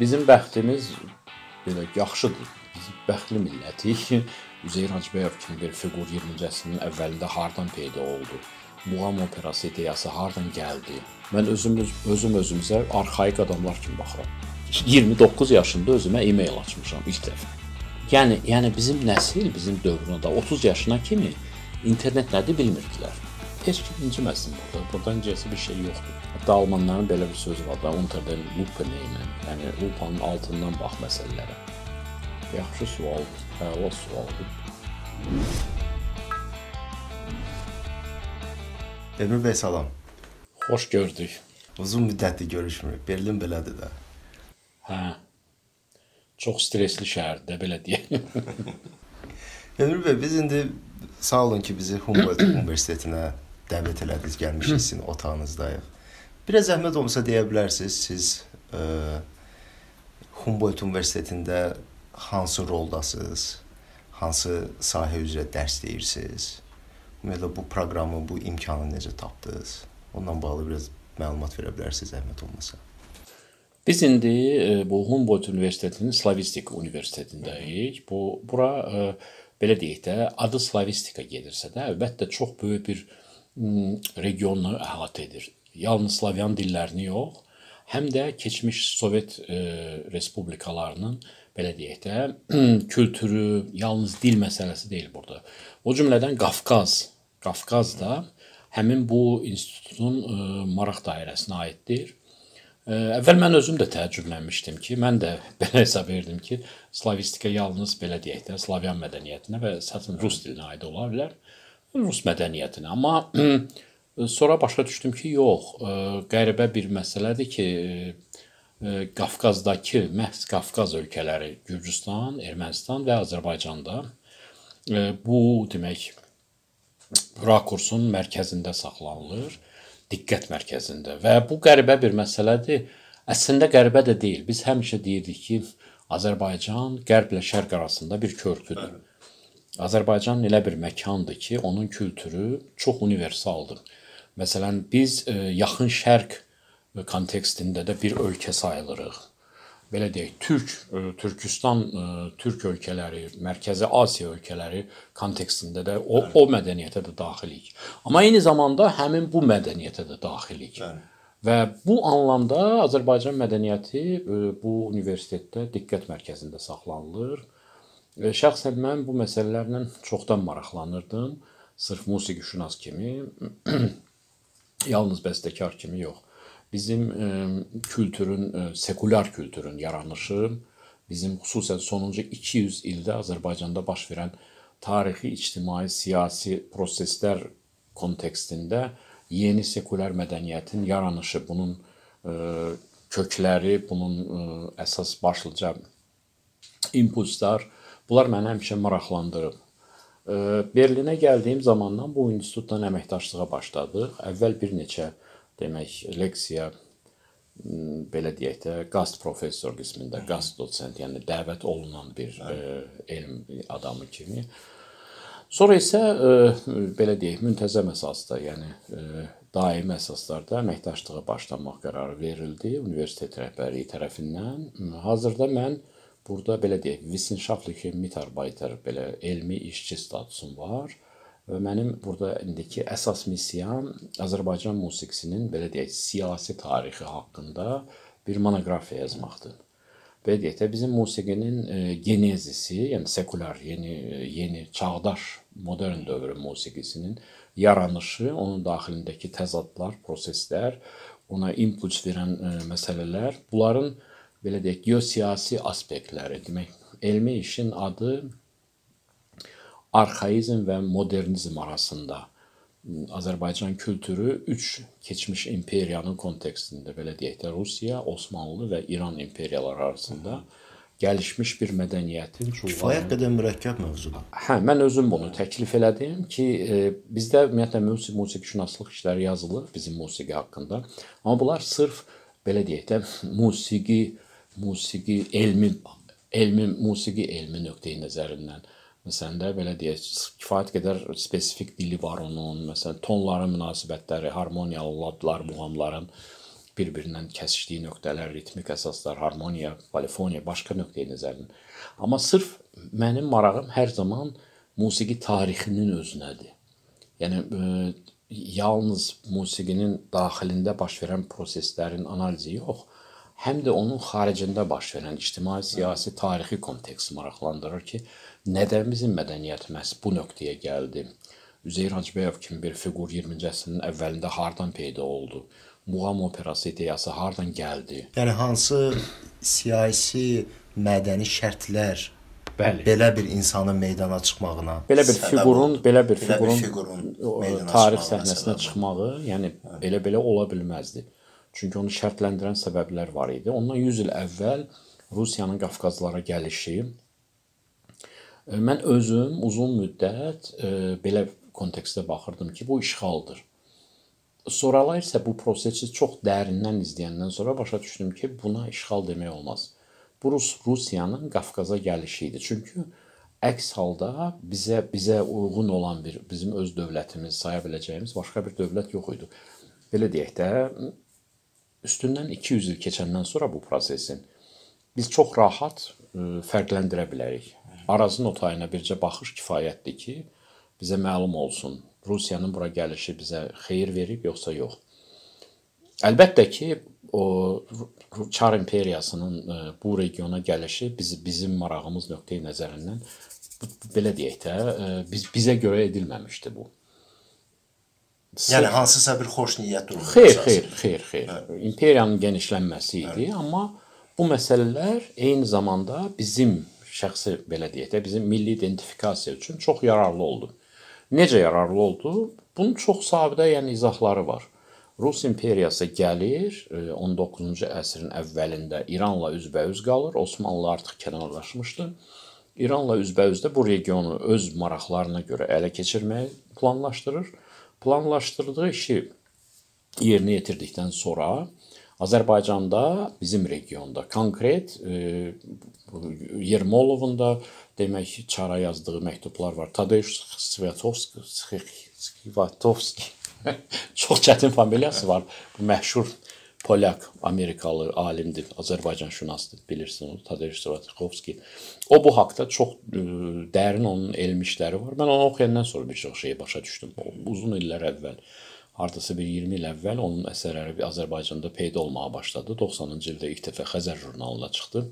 bizim bəxtimiz belə yaxşıdır. Biz bəxtli millətik. Üzeyir Hacıbəyov kimi bir fiqur 20-ci əsrin əvvəlində hardan peyda oldu? Muğam operası ideyası hardan gəldi? Mən özüm özüm özümüzə arxaik adamlar kimi baxıram. 29 yaşında özümə e-mail açmışam ilk dəfə. Yəni, yəni bizim nəsil, bizim dövründə 30 yaşına kimi internet nədir bilmirdilər. Heç kim inciməsin burada. Buradan incəsi bir şey yoxdur. Hətta almanların belə bir sözü var da, unter den Lupe nehmen. Yəni lupanın altından bax məsələlərə. Yaxşı sualdır. Əla sualdır. Elmir bəy salam. Xoş gördük. Uzun müddətdir görüşmürük. Berlin belədir də. Hə. Çox stressli şəhərdir, belə deyək. Elmir bəy, biz indi sağ olun ki, bizi Humboldt Universitetinə dəvət elədiniz, gəlmişik sizin otağınızdayıq. Biraz zəhmət olmasa deyə bilərsiniz, siz ə, Humboldt Universitetində hansı roldasınız? Hansı sahə üzrə dərs deyirsiniz? Ümumiyyətlə bu proqramı, bu imkanı necə tapdınız? Ondan bağlı biraz məlumat verə bilərsiniz zəhmət olmasa. Biz indi e, bu Humboldt Universitetinin Slavistika Universitetindəyik. Bu bura e, belə deyək də, adı slavistika gedirsə də, əlbəttə çox böyük bir regionu əhatə edir. Yalnız slavyan dillərini yox, həm də keçmiş Sovet e, respublikalarının belə deyək də, kültürü, yalnız dil məsələsi deyil burada. O cümlədən Qafqaz, Qafqaz da həmin bu institutun e, maraq dairəsinə aiddir. E, əvvəl mən özüm də təəccüblənmişdim ki, mən də belə hesab edirdim ki, slavistika yalnız belə deyək də, slavyan mədəniyyətinə və əsasən rus dilinə aid ola bilər. Rus mədəniyyətinə. Amma sonra başa düşdüm ki, yox, qəribə bir məsələdir ki, Qafqazdakı, məhz Qafqaz ölkələri, Gürcüstan, Ermənistan və Azərbaycanda bu demək rakursun mərkəzində saxlanılır, diqqət mərkəzində və bu qəribə bir məsələdir. Əslində qəribə də deyil. Biz həmişə deyirdik ki, Azərbaycan qərblə şərq arasında bir körpüdür. Azərbaycan elə bir məkandır ki, onun kültürü çox universaldır. Məsələn, biz ə, yaxın şərq kontekstində də bir ölkə sayılırıq. Belə deyək, Türk, ə, Türkistan, Türk ölkələri, Mərkəzi Asiya ölkələri kontekstində də o, o mədəniyyətə də daxilik. Amma eyni zamanda həmin bu mədəniyyətə də daxilik. Bəli. Və bu anlamda Azərbaycan mədəniyyəti bu universitetdə diqqət mərkəzində saxlanılır. Şəxsən mən bu məsələlərlə çoxdan maraqlanırdım. Sırf musiqişünas kimi, yalnız bəstəkar kimi yox. Bizim ə, kültürün, ə, sekulyar kültürün yaranışı, bizim xüsusən sonuncu 200 ildə Azərbaycanda baş verən tarixi, ictimai, siyasi proseslər kontekstində yeni sekulyar mədəniyyətin yaranışı, bunun ə, kökləri, bunun ə, əsas başlıca impulslar Bunlar məni həmişə maraqlandırıb. Berlinə gəldiyim zamandan bu institutla əməkdaşlığa başladıq. Əvvəl bir neçə demək leksiya belə deyək də qast professor qismində, qast dosent, yəni dəvət olunan bir ə, elm adamı kimi. Sonra isə ə, belə deyək, müntəzəm əsasda, yəni ə, daimi əsaslarda əməkdaşlığa başlamaq qərarı verildi universitet rəhbərliyi tərəfindən. Hazırda mən Burada belə deyək, Wissenschaftliche Mitarbeiter belə elmi işçi statusum var və mənim burada indiki əsas missiyam Azərbaycan musiqisinin belə deyək, siyasi tarixi haqqında bir monoqrafiya yazmaqdır. Belə deyək də bizim musiqinin e, genezisi, yəni sekulyar, yeni yeni çağdaş modern dövr musiqisinin yaranışı, onun daxilindəki təzadlar, proseslər, ona impuls verən e, məsələlər, bunların belə deyək, geosiyasi aspektləri, demək, elmi işin adı arxaizm və modernizm arasında Azərbaycan kültürü 3 keçmiş imperiyanın kontekstində belə deyək də Rusiya, Osmanlı və İran imperiyaları arasında gəlişmiş bir mədəniyyətin. Kifayət qədər mürəkkəb mövzudur. Hə, mən özüm bunu təklif elədim ki, e, bizdə ümumiyyətlə musiqi, musiqişünaslıq işləri yazılır bizim musiqi haqqında. Amma bunlar sırf belə deyək də musiqi musiqi elmi elmi musiqi elmi nöqteyi nəzərindən məsələn də belə deyək, kifayət qədər spesifik dili var onun, məsələn, tonların münasibətləri, harmoniyalı ladlar, muğamların bir-birindən kəsişdiyi nöqtələr, ritmik əsaslar, harmoniya, polifoniya, başqa nöqteyi nəzərdən. Amma sırf mənim marağım hər zaman musiqi tarixinin özünədir. Yəni e, yalnız musiqinin daxilində baş verən proseslərin analizi yox, həm də onun xaricində baş verən ictimai, siyasi, tarixi kontekst maraqlandırır ki, nədən bizim mədəniyyət məhz bu nöqtəyə gəldi? Üzeyir Hacıbəyov kimi bir fiqur 20-ci əsrin əvvəlində hardan peyda oldu? Muğam operası ideyası hardan gəldi? Yəni hansı siyasi, mədəni şərtlər Bəli. belə bir insanın meydana çıxmağına, belə bir fiqurun, belə bir fiqurun, bir fiqurun tarix səhnəsinə çıxmağı, yəni belə-belə ola bilməzdi. Çünki onu şərtləndirən səbəblər var idi. Ondan 100 il əvvəl Rusiyanın Qafqazlara gəlişi mən özüm uzun müddət e, belə kontekstdə baxırdım ki, bu işğaldır. Sonralar isə bu prosesi çox dərindən izləyəndən sonra başa düşdüm ki, buna işğal demək olmaz. Bu Rus Rusiyanın Qafqaza gəlişi idi. Çünki əks halda bizə bizə uyğun olan bir bizim öz dövlətimiz saya biləcəyimiz başqa bir dövlət yox idi. Belə deyək də üstündən 200 il keçəndən sonra bu prosesin biz çox rahat ə, fərqləndirə bilərik. Arazın o tayına bircə baxış kifayətdir ki, bizə məlum olsun, Rusiyanın bura gəlişi bizə xeyir verib yoxsa yox. Əlbəttə ki, o Çar imperiyasının e, bu regiona gəlişi biz bizim marağımız nöqteyi nəzərindən belə deyək də, e, biz bizə görə edilməmişdi bu. Yəni hansısa bir xoş niyyət durumunda. Xeyr, xeyr, xeyr, xeyr. Hə. İmperiyanın genişlənməsi idi, hə. amma bu məsələlər eyni zamanda bizim şəxsi belə deyək də, bizim milli identifikasiya üçün çox yararlı oldu. Necə yararlı oldu? Bunun çox sabidə, yəni izahları var. Rus imperiyası gəlir, 19-cu e, əsrin əvvəlində İranla üzbəüz qalır. Osmanlı artıq kənarlaşmışdı. İranla üzbəüzdə bu regionu öz maraqlarına görə ələ keçirməyi planlaşdırır. Planlaşdırdığı işi yerinə yetirdikdən sonra Azərbaycanda, bizim regionda konkret e, Yermolovun da demək çara yazdığı məktublar var. Tadeusz Sviatovski, Sviatovski çox çətin familiyası var. Bu məşhur Polyak, Amerikalı alimdir, Azərbaycan şünasdır, bilirsin onu, Tadeusz Sviatovski. O bu haqqda çox ə, e, dərin onun elmi işləri var. Mən onu oxuyandan sonra bir çox şeyi başa düşdüm. Uzun illər əvvəl hardasa bir 20 il əvvəl onun əsərləri Azərbaycanda peyda olmağa başladı. 90-cı ildə ilk dəfə Xəzər jurnalına çıxdı.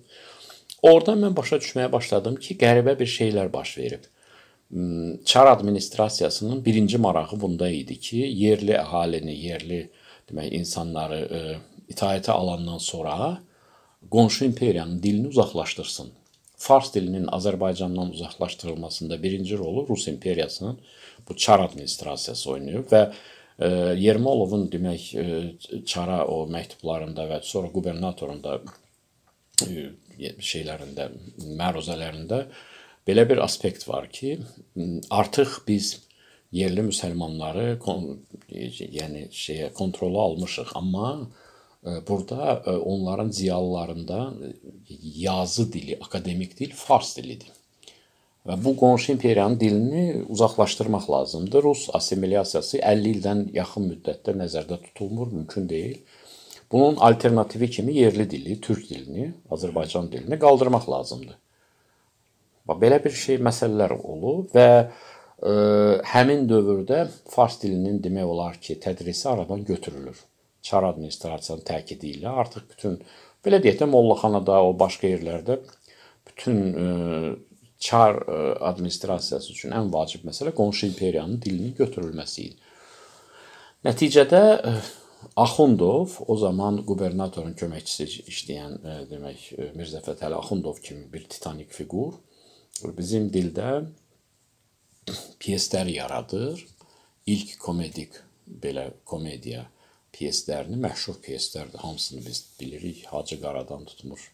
Oradan mən başa düşməyə başladım ki, qəribə bir şeylər baş verib. Hmm, Çar administrasiyasının birinci marağı bunda idi ki, yerli əhalini, yerli demək insanları e, itaətə alandan sonra qonşu imperiyanın dilini uzaqlaşdırsın. Fars dilinin Azərbaycandan uzaqlaşdırılmasında birinci rolu Rus imperiyasının bu Çar administrasiyası oynayıb və Yermolovun demək çara o məktublarında və sonra qubernatorun da şeylərində, məruzələrində belə bir aspekt var ki, artıq biz yerli müsəlmanları yəni şeyə kontrola almışıq, amma burada onların ziyalılarında yazı dili, akademik dil fars dilidir. Və bu qonşu imperiyanın dilini uzaqlaşdırmaq lazımdır. Rus assimilyasiyası 50 ildən yaxın müddətdə nəzərdə tutulmur, mümkün deyil. Bunun alternativi kimi yerli dili, türk dilini, Azərbaycan dilini qaldırmaq lazımdır. Bax belə bir şey məsələlər olub və ə, həmin dövrdə fars dilinin demək olar ki, tədrisi aradan götürülür. Çar administrasiyanın təkidi ilə artıq bütün belə deyək də mollaxanada, o başqa yerlərdə bütün ə, Çar e, administrasiyası üçün ən vacib məsələ qonşu imperiyanın dilinin götürülməsi idi. Nəticədə Axundov o zaman qubernatorun köməkçisi işləyən demək Mirzə Fətəli Axundov kimi bir titanik fiqur bizim dildə pyeslər yaradır. İlk komedik belə komediya pyeslərini məşhur pyeslərdir. Hamısını biz bilirik. Hacı Qaradan tutmuş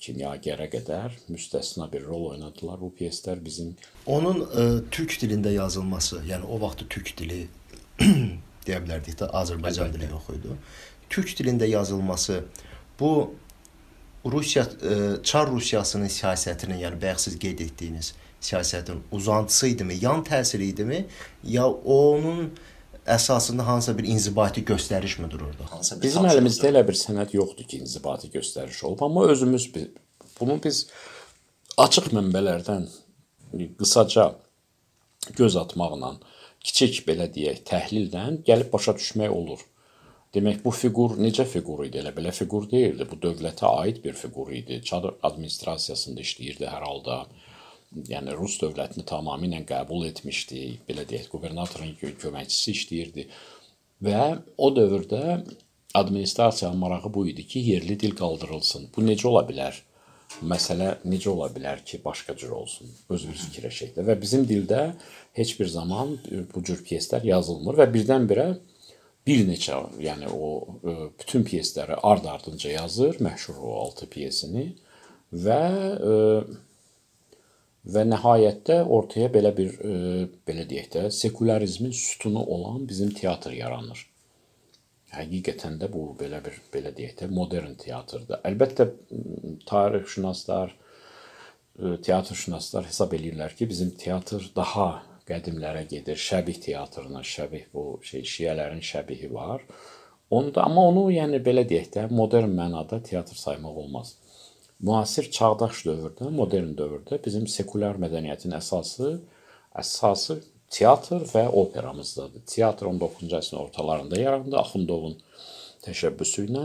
kimyagərə qədər müstəsna bir rol oynadılar bu pyeslər bizim. Onun ə, e, türk dilində yazılması, yəni o vaxt türk dili deyə bilərdik də Azərbaycan dili yox idi. Türk dilində yazılması bu Rusiya ə, e, Çar Rusiyasının siyasətinin, yəni bayaq siz qeyd etdiyiniz siyasətin uzantısı idimi, yan təsiri idimi, ya onun əsasında hansısa bir inzibati göstəriş mi dururdu? Hansısa bir Bizim əlimizdə elə bir sənəd yoxdur ki, inzibati göstəriş olub, amma özümüz bunu biz açıq mənbələrdən qısaca göz atmaqla, kiçik belə deyək, təhlillə gəlib başa düşmək olur. Demək bu fiqur necə fiqur idi? Elə belə fiqur deyildi. Bu dövlətə aid bir fiqur idi. Çad administrasiyasında işləyirdi hər halda yəni Rus dövlətini tamamilə qəbul etmişdi. Belə deyək, qubernatorun köməkçisi işləyirdi. Və o dövrdə administrasiyanın marağı bu idi ki, yerli dil qaldırılsın. Bu necə ola bilər? Məsələ necə ola bilər ki, başqa cür olsun? Özümüz fikirləşək də və bizim dildə heç bir zaman bu cür pyeslər yazılmır və birdən-birə bir neçə, yəni o e, bütün pyesləri ard-ardınca yazır, məşhur o 6 pyesini və e, Və nəhayətdə ortaya belə bir e, belə deyək də sekularizmin sütunu olan bizim teatr yaranır. Həqiqətən də bu belə bir belə deyək də modern teatrdır. Əlbəttə tarixşünaslar, e, teatrşünaslar hesab eləyirlər ki, bizim teatr daha qədimlərə gedir. Şəbih teatrına, şəbih bu şey şiələrin şəbihi var. Onda amma onu yəni belə deyək də modern mənada teatr saymaq olmaz müasir çağdaş dövrdə, modern dövrdə bizim sekulyar mədəniyyətin əsası əsası teatr və operamızdadır. Teatr 19-cu əsrin ortalarında yarandı Axundovun təşəbbüsü ilə.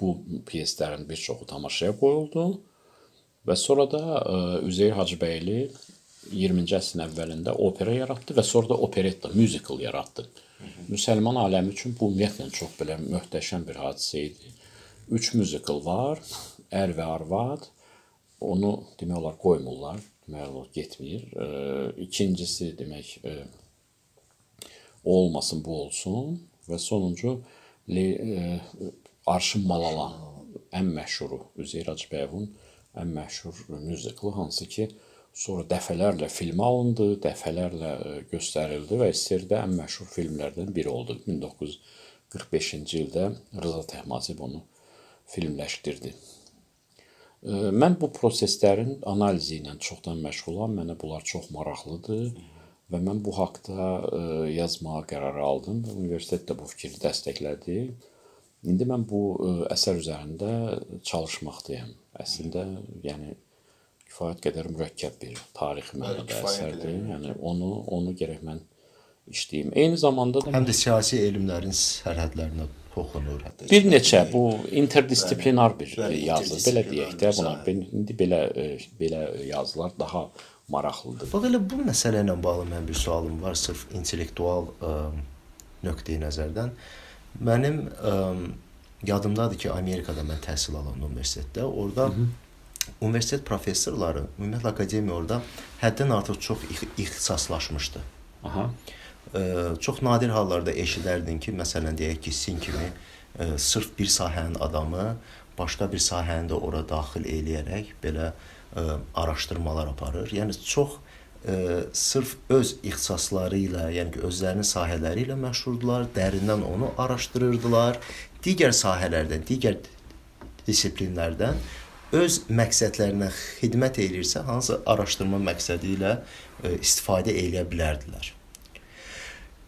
Bu pyeslərin bir çoxu tamaşaya qoyuldu və sonra da e, Üzeyir Hacıbəyli 20-ci əsrin əvvəlində opera yaratdı və sonra da operetta, musical yaratdı. Müsəlman aləmi üçün bu ümumiyyətlə çox belə möhtəşəm bir hadisə idi. 3 musical var. Ər və arvad. Onu demək olar qoymurlar. Demək olar getmir. E, ikincisi demək e, o olmasın, bu olsun və sonuncu e, Arşın Malala ən məşhuru Üzeyir Hacıbəyovun ən məşhur musicalı hansı ki sonra dəfələrlə filmə alındı, dəfələrlə göstərildi və SSR-də ən məşhur filmlərdən biri oldu. 1945-ci ildə Rıza Təhmasib onu filmləşdirdi. Mən bu proseslərin analizi ilə çoxdan məşğulam. Mənə bunlar çox maraqlıdır və mən bu haqqda yazmağa qərar aldım və universitet də bu fikri dəstəklədi. İndi mən bu əsər üzərində çalışmaqdayam. Əslində, yəni kifayət qədər mürəkkəb bir tarixi mənada əsərdir. Yəni onu onu gərək mən işləyim. Eyni zamanda da həm də siyasi elmlərin sərhədlərinə toxunur. Bir neçə bu interdisiplinar bir yazı, belə deyək də buna. İndi belə e, belə yazılar daha maraqlıdır. Bax elə bu məsələ ilə bağlı mənim bir sualım var, sırf intellektual ə, e, nöqteyi nəzərdən. Mənim ə, e, yadımdadır ki, Amerikada mən təhsil alan universitetdə, orada Hı -hı. universitet professorları, ümumiyyətlə akademiya orada həddən artıq çox ixtisaslaşmışdı. Aha çox nadir hallarda eşidərdin ki, məsələn deyək ki, sizin kimi sırf bir sahənin adamı başqa bir sahəni də ora daxil eləyərək belə araşdırmalar aparır. Yəni çox ə, sırf öz ixtisasları ilə, yəni ki, özlərinin sahələri ilə məşğuldurlar, dərindən onu araşdırırdılar. Digər sahələrdən, digər disiplinlərdən öz məqsədlərinə xidmət eləyirsə, hansı araşdırma məqsədi ilə ə, istifadə edə bilərdilər.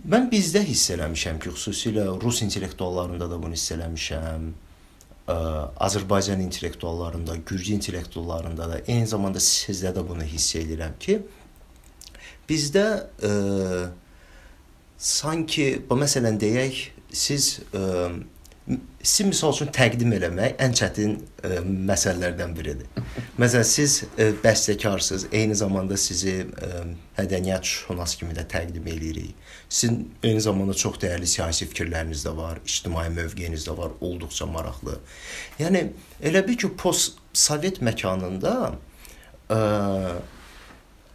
Mən bizdə hiss eləmişəm ki, xüsusilə rus intellektuallarında da bunu hiss eləmişəm. Ə, Azərbaycan intellektuallarında, Gürcü intellektuallarında da, eyni zamanda sizdə də bunu hiss edirəm ki, bizdə ə, sanki, bu məsələn deyək, siz ə, sizi misal üçün təqdim eləmək ən çətin ə, e, məsələlərdən biridir. Məsələn, siz ə, e, bəstəkarsınız, eyni zamanda sizi ə, e, mədəniyyət şünas kimi də təqdim eləyirik. Sizin eyni zamanda çox dəyərli siyasi fikirləriniz də var, ictimai mövqeyiniz də var, olduqca maraqlı. Yəni elə bil ki, post Sovet məkanında ə,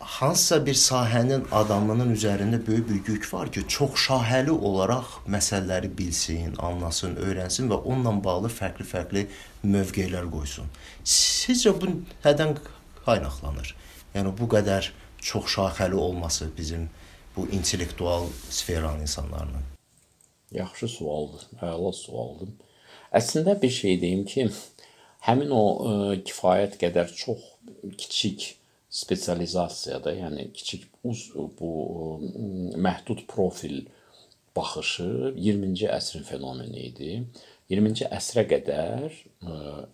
hansısa bir sahənin adamının üzərində böyük bir yük var ki, çox şahəli olaraq məsələləri bilsin, anlasın, öyrənsin və onunla bağlı fərqli-fərqli mövqelər qoysun. Sizcə bu nədən qaynaqlanır? Yəni bu qədər çox şaxəli olması bizim bu intellektual sferanın insanlarının. Yaxşı sualdır, əla sualdır. Əslində bir şey deyim ki, həmin o ə, e, kifayət qədər çox kiçik spesializasiyada, yəni kiçik uz bu məhdud profil baxışı 20-ci əsrin fenomeni idi. 20-ci əsrə qədər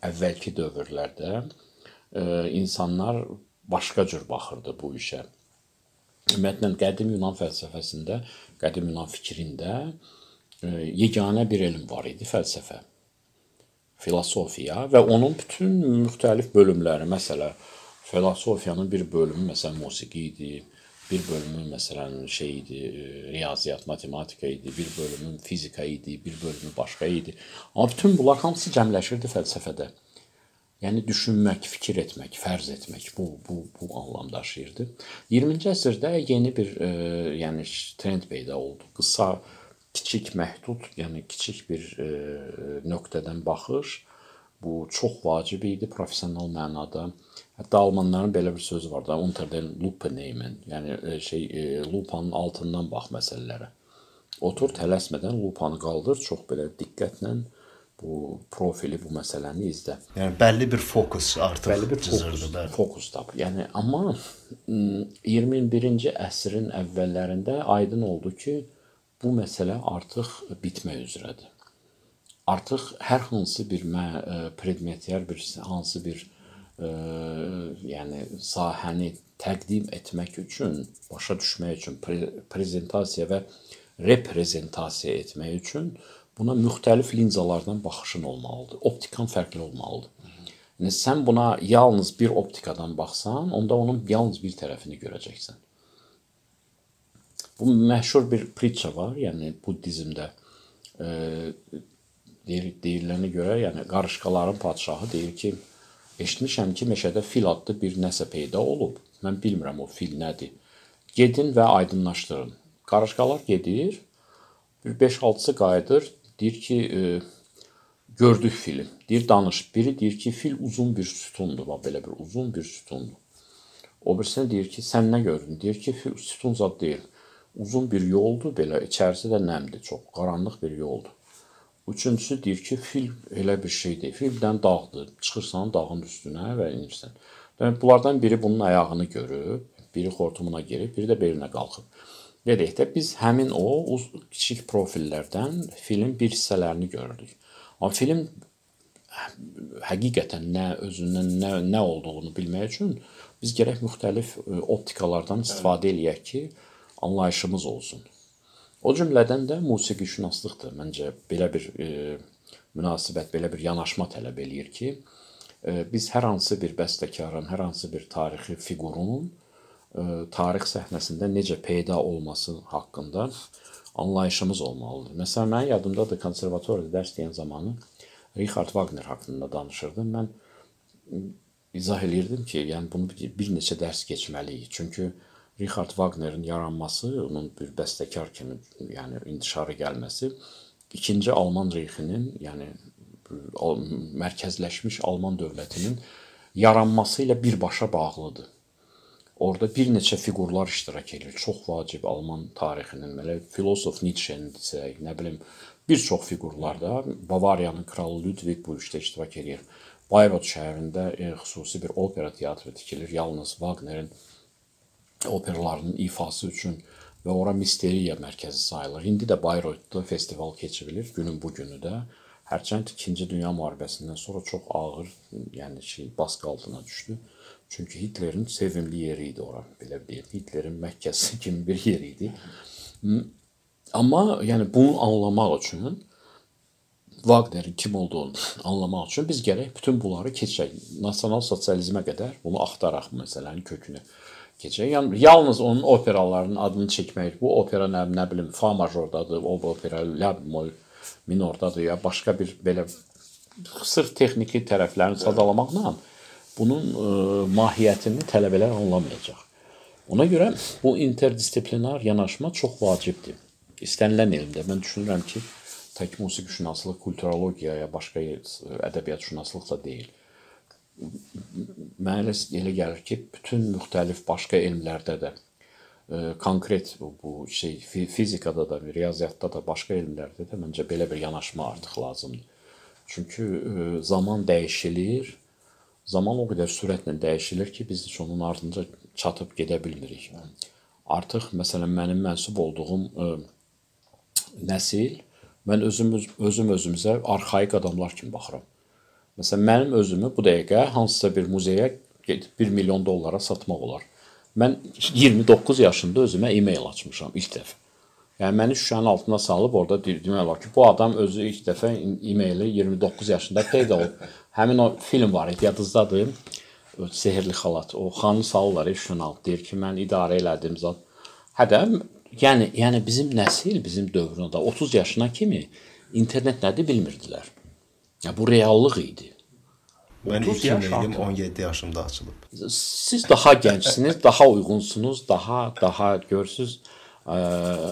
əvvəlki dövrlərdə insanlar başqa cür baxırdı bu işə. Ümumiyyətlə qədim Yunan fəlsəfəsində, qədim Yunan fikrində yeganə bir elm var idi, fəlsəfə. Filosofiya və onun bütün müxtəlif bölümləri, məsələn, filosofiyanın bir bölümü məsələn musiqi idi, bir bölümü məsələn şey idi, riyaziyyat, matematika idi, bir bölümü fizika idi, bir bölümü başqa idi. Amma bütün bunlar hamısı cəmləşirdi fəlsəfədə. Yəni düşünmək, fikir etmək, fərz etmək bu bu bu anlam daşıyırdı. 20-ci əsrdə yeni bir e, yəni trend peyda oldu. Qısa, kiçik, məhdud, yəni kiçik bir e, nöqtədən baxış bu çox vacib idi professional mənada. Hətta almanların belə bir sözü var da, unter den Lupe nehmen. Yəni e, şey e, lupanın altından bax məsələlərə. Otur tələsmədən lupanı qaldır, çox belə diqqətlə bu profili, bu məsələni izlə. Yəni bəlli bir fokus artıq bəlli bir fokus, fokus tap. Yəni amma 21-ci əsrin əvvəllərində aydın oldu ki, bu məsələ artıq bitmək üzrədir. Artıq hər hansı bir mə, e, predmetlər bir hansı bir ə, yəni sahəni təqdim etmək üçün, başa düşmək üçün, pre prezentasiya və reprezentasiya etmək üçün buna müxtəlif linzalardan baxışın olmalıdır. Optikan fərqli olmalıdır. Yəni sən buna yalnız bir optikadan baxsan, onda onun yalnız bir tərəfini görəcəksən. Bu məşhur bir pritça var, yəni buddizmdə e, deyir, deyilənə görə, yəni qarışqaların padşahı deyir ki, Eşitmişəm ki, meşədə fil adlı bir nəsə peyda olub. Mən bilmirəm o fil nədir. Gedin və aydınlaşdırın. Qarışqalar gedir. Bir 5-6-sı qayıdır. Deyir ki, e, gördük fili. Deyir danış. Biri deyir ki, fil uzun bir sütundur. Bax belə bir uzun bir sütundur. O birisi deyir ki, sən nə gördün? Deyir ki, fil sütun zad deyil. Uzun bir yoldur, belə içərisi də nəmdir, çox qaranlıq bir yoldur. Üçüncüsü deyir ki, fil elə bir şeydir. Fildən dağdır. Çıxırsan dağın üstünə və inirsən. Demək bunlardan biri bunun ayağını görüb, biri xortumuna girib, biri də belinə qalxıb. Dedək də biz həmin o uz kiçik profillərdən filin bir hissələrini görürdük. Amma film həqiqətən nə özündən nə nə olduğunu bilmək üçün biz gərək müxtəlif e, optikalardan istifadə eləyək ki, anlayışımız olsun. O cümlədən də musiqişünaslıqdır. Məncə belə bir e, münasibət, belə bir yanaşma tələb eləyir ki, e, biz hər hansı bir bəstəkarın, hər hansı bir tarixi fiqurunun e, tarix səhnəsində necə peyda olması haqqında anlayışımız olmalıdır. Məsələn, mənim yadımdadır konservatoriyada dərs deyən zamanı Richard Wagner haqqında danışırdım. Mən izah eləyirdim ki, yəni bunu bir neçə dərs keçməliyik. Çünki Richard Wagnerin yaranması, onun bir bəstəkar kimi, yəni intişara gəlməsi ikinci Alman reyxinin, yəni mərkəzləşmiş Alman dövlətinin yaranması ilə birbaşa bağlıdır. Orada bir neçə fiqurlar iştirak edir. Çox vacib Alman tarixinin, belə filosof Nietzsche-ni desək, nə bilim, bir çox fiqurlarda Bavariyanın kralı Ludwig bu işdə iştirak edir. Bayreuth şəhərində e, xüsusi bir opera teatrı tikilir. Yalnız Wagnerin operalarının ifası üçün və ora misteriya mərkəzi sayılır. İndi də Bayreuthda festival keçirilir günün bu günü də. Hərçənd 2-ci Dünya müharibəsindən sonra çox ağır, yəni şey baskı altına düşdü. Çünki Hitlerin sevimli yeri idi ora, belə deyək. Hitlerin Məkkəsi kimi bir yer idi. Amma yəni bunu anlamaq üçün Wagnerin kim olduğunu anlamaq üçün biz gərək bütün bunları keçək. Nasional sosializmə qədər bunu axtaraq məsələnin kökünü keçir. Yəni yalnız onun operalarının adını çəkmək, bu opera nə, nə bilim fa majordadır, o opera la bemol minordadır ya başqa bir belə sırf texniki tərəflərini sadalamaqla bunun ə, e, mahiyyətini tələbələr anlamayacaq. Ona görə bu interdisiplinar yanaşma çox vacibdir. İstənilən elmdə mən düşünürəm ki, tək musiqişünaslıq, kulturologiya ya başqa ədəbiyyatşünaslıq da deyil mənə elə gəlir ki, bütün müxtəlif başqa elmlərdə də ə, e, konkret bu, bu şey fizikada da, riyaziyyatda da, başqa elmlərdə də məncə belə bir yanaşma artıq lazımdır. Çünki ə, e, zaman dəyişilir. zaman o qədər sürətlə dəyişilir ki, biz heç onun ardınca çatıb gedə bilmirik. Artıq məsələn mənim mənsub olduğum ə, nəsil mən özüm özüm özümüzə arxaik adamlar kimi baxıram. Məsələn mənim özümü bu dəqiqə hansısa bir muzeyə gedib 1 milyon dollara satmaq olar. Mən 29 yaşında özümə e-mail açmışam ilk dəfə. Yəni məni şüşənin altına salıb orada demək olar ki, bu adam özü ilk dəfə e-maili 29 yaşında peyda olub. Həmin o film var idi, yadınızdadır? Sehrli xalat. O xanı salırlar şüşənin altına. Deyir ki, mən idarə elədim zat. Hə də yəni yəni bizim nəsil, bizim dövründə 30 yaşına kimi internet nədir bilmirdilər. Ya bu reallıq idi. Mən ilk e-mailim 17 yaşımda açılıb. Siz daha gəncsiniz, daha uyğunsunuz, daha daha görürsüz.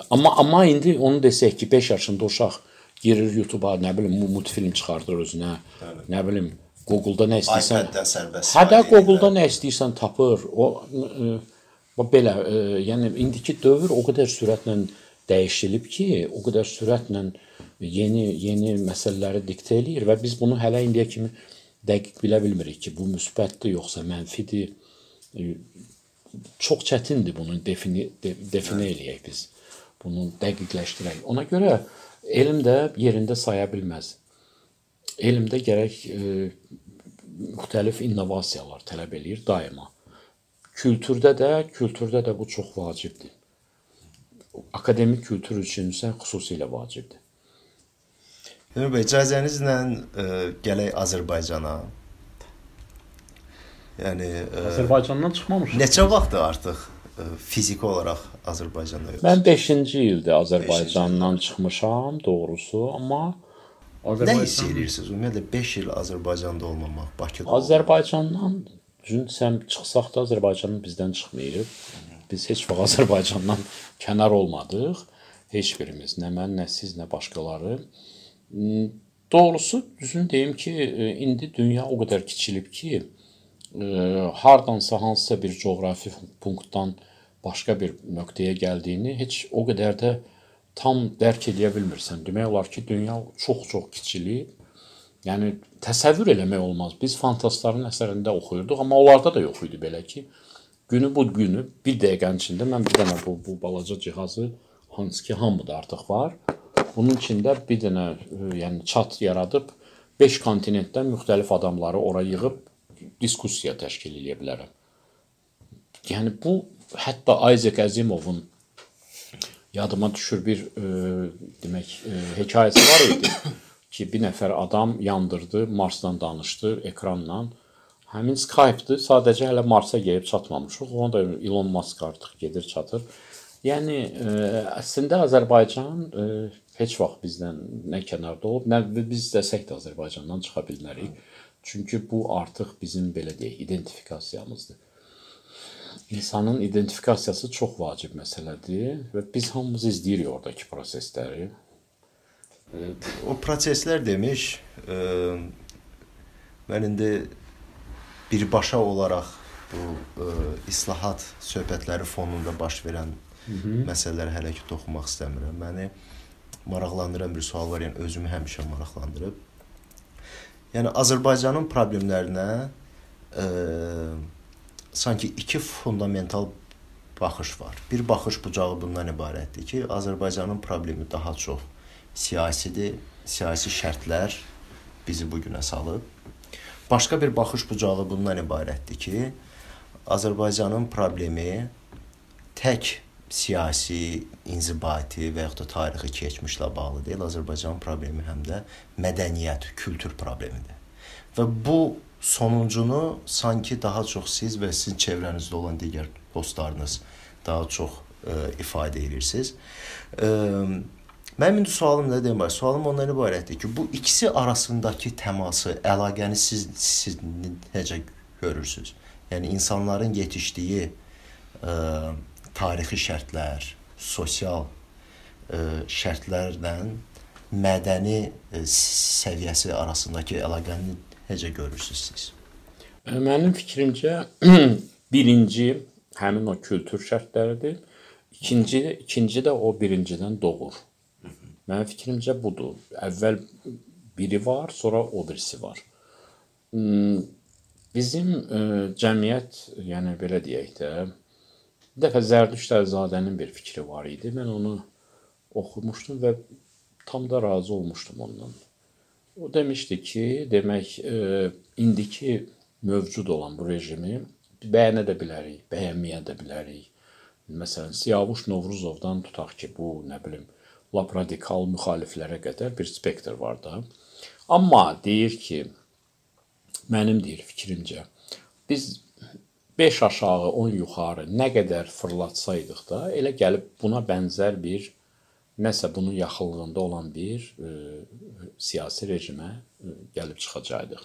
Amma amma indi onu desək ki, 5 yaşında uşaq girir YouTube-a, nə bilim, multfilm çıxardır özünə. Bəli. Nə bilim, Google-da nə istəyirsən. iPad-dən sərbəst. Hə də Google-da nə istəyirsən tapır. O ə, belə, ə, yəni indiki dövr o qədər sürətlə dəyişilib ki, o qədər sürətlə yeni yeni məsələləri diktə eləyir və biz bunu hələ indiyə kimi dəqiq bilə bilmirik ki, bu müsbətdir yoxsa mənfidir. Çox çətindir bunu defini de, definə eləyək biz. Bunu dəqiqləşdirək. Ona görə elm də yerində saya bilməz. Elmdə gərək e, müxtəlif innovasiyalar tələb eləyir daima. Kültürdə də, kültürdə də bu çox vacibdir. Akademik kültür üçün isə xüsusilə vacibdir. Ömür bəy, icazənizlə ə, e, gələk Azərbaycana. Yəni ə, e, Azərbaycandan çıxmamışıq. Neçə vaxtdır artıq ə, e, fiziki olaraq Azərbaycanda yoxsunuz? Mən 5-ci ildə Azərbaycandan 5 çıxmışam, doğrusu, amma Azərbaycan Nə hiss edirsiniz? Ümumiyyətlə 5 il Azərbaycanda olmamaq, Bakıda. Azərbaycandan düşünsəm çıxsaq da Azərbaycanın bizdən çıxmayıb. Biz heç vaxt Azərbaycandan kənar olmadıq. Heç birimiz, nə mən, nə siz, nə başqaları. Doğrusu düzünü deyim ki, e, indi dünya o qədər kiçilib ki, e, hardansa hansısa bir coğrafi punktdan başqa bir nöqtəyə gəldiyini heç o qədər də tam dərk edə bilmirsən. Demək olar ki, dünya çox-çox kiçilib. Yəni təsəvvür eləmək olmaz. Biz fantastların əsərində oxuyurduq, amma onlarda da yox idi belə ki, günü bu günü bir dəqiqənin içində mən bir dənə bu, bu balaca cihazı hansı ki hamıda artıq var Bunun içində bir dənə e, yəni chat yaradıb 5 kontinentdən müxtəlif adamları ora yığıb diskussiya təşkil edə bilərəm. Yəni bu hətta Isaac Asimovun yadıma düşür bir e, demək e, hekayəsi var idi ki, bir nəfər adam yandırdı, Marsdan danışdı ekranla. Həmin Skype-dır. Sadəcə hələ Marsa gəlib çatmamışıq. Onu da Elon Musk artıq gedir, çatır. Yəni ə, əslində Azərbaycan ə, heç vaxt bizdən nə kənarda olub, nə biz istəsək də Azərbaycandan çıxa bilmərik. Çünki bu artıq bizim belə deyək, identifikasiyamızdır. İnsanın identifikasiyası çox vacib məsələdir və biz hamımız izləyirik oradakı prosesləri. O proseslər demiş, ə, mən indi birbaşa olaraq bu ə, islahat söhbətləri fonunda baş verən Hı -hı. məsələlərə hələ ki toxunmaq istəmirəm. Məni maraqlandıran bir sual var, yəni özümü həmişə maraqlandırıb. Yəni Azərbaycanın problemlərinə e, sanki iki fundamental baxış var. Bir baxış bucağı bundan ibarətdir ki, Azərbaycanın problemi daha çox siyasidir, siyasi şərtlər bizi bu günə salıb. Başqa bir baxış bucağı bundan ibarətdir ki, Azərbaycanın problemi tək siyasi, inzibati və yaxud da tarixi keçmişlə bağlı deyil. Azərbaycanın problemi həm də mədəniyyət, kültür problemidir. Və bu sonuncunu sanki daha çox siz və sizin çevrənizdə olan digər dostlarınız daha çox ə, e, ifadə edirsiniz. Ə, e, Mənim indi sualım nə demək? Sualım ondan ibarətdir ki, bu ikisi arasındakı təması, əlaqəni siz siz necə görürsüz? Yəni insanların yetişdiyi ə, e, tarixi şərtlər, sosial e, şərtlərlə mədəni e, səviyyəsi arasındakı əlaqəni necə görürsüz siz? E, mənim fikrimcə birinci həmin o kültür şərtləridir. İkinci ikinci də o birincidən doğur. Mənim fikrimcə budur. Əvvəl biri var, sonra o birisi var. Hmm, bizim cəmiyyət, yəni belə deyək də, bir dəfə Zərdüşt Əlzadənin bir fikri var idi. Mən onu oxumuşdum və tam da razı olmuşdum ondan. O demişdi ki, demək ə, indiki mövcud olan bu rejimi bəyənə də bilərik, bəyənməyə də bilərik. Məsələn, Siyavuş Novruzovdan tutaq ki, bu nə bilim, lap radikal müxaliflərə qədər bir spektr var da. Amma deyir ki, mənim deyir fikrimcə, biz 5 aşağı, 10 yuxarı nə qədər fırlatsaydıq da, elə gəlib buna bənzər bir nəsə bunun yaxınlığında olan bir e, siyasi rejimə e, gəlib çıxacaqdıq.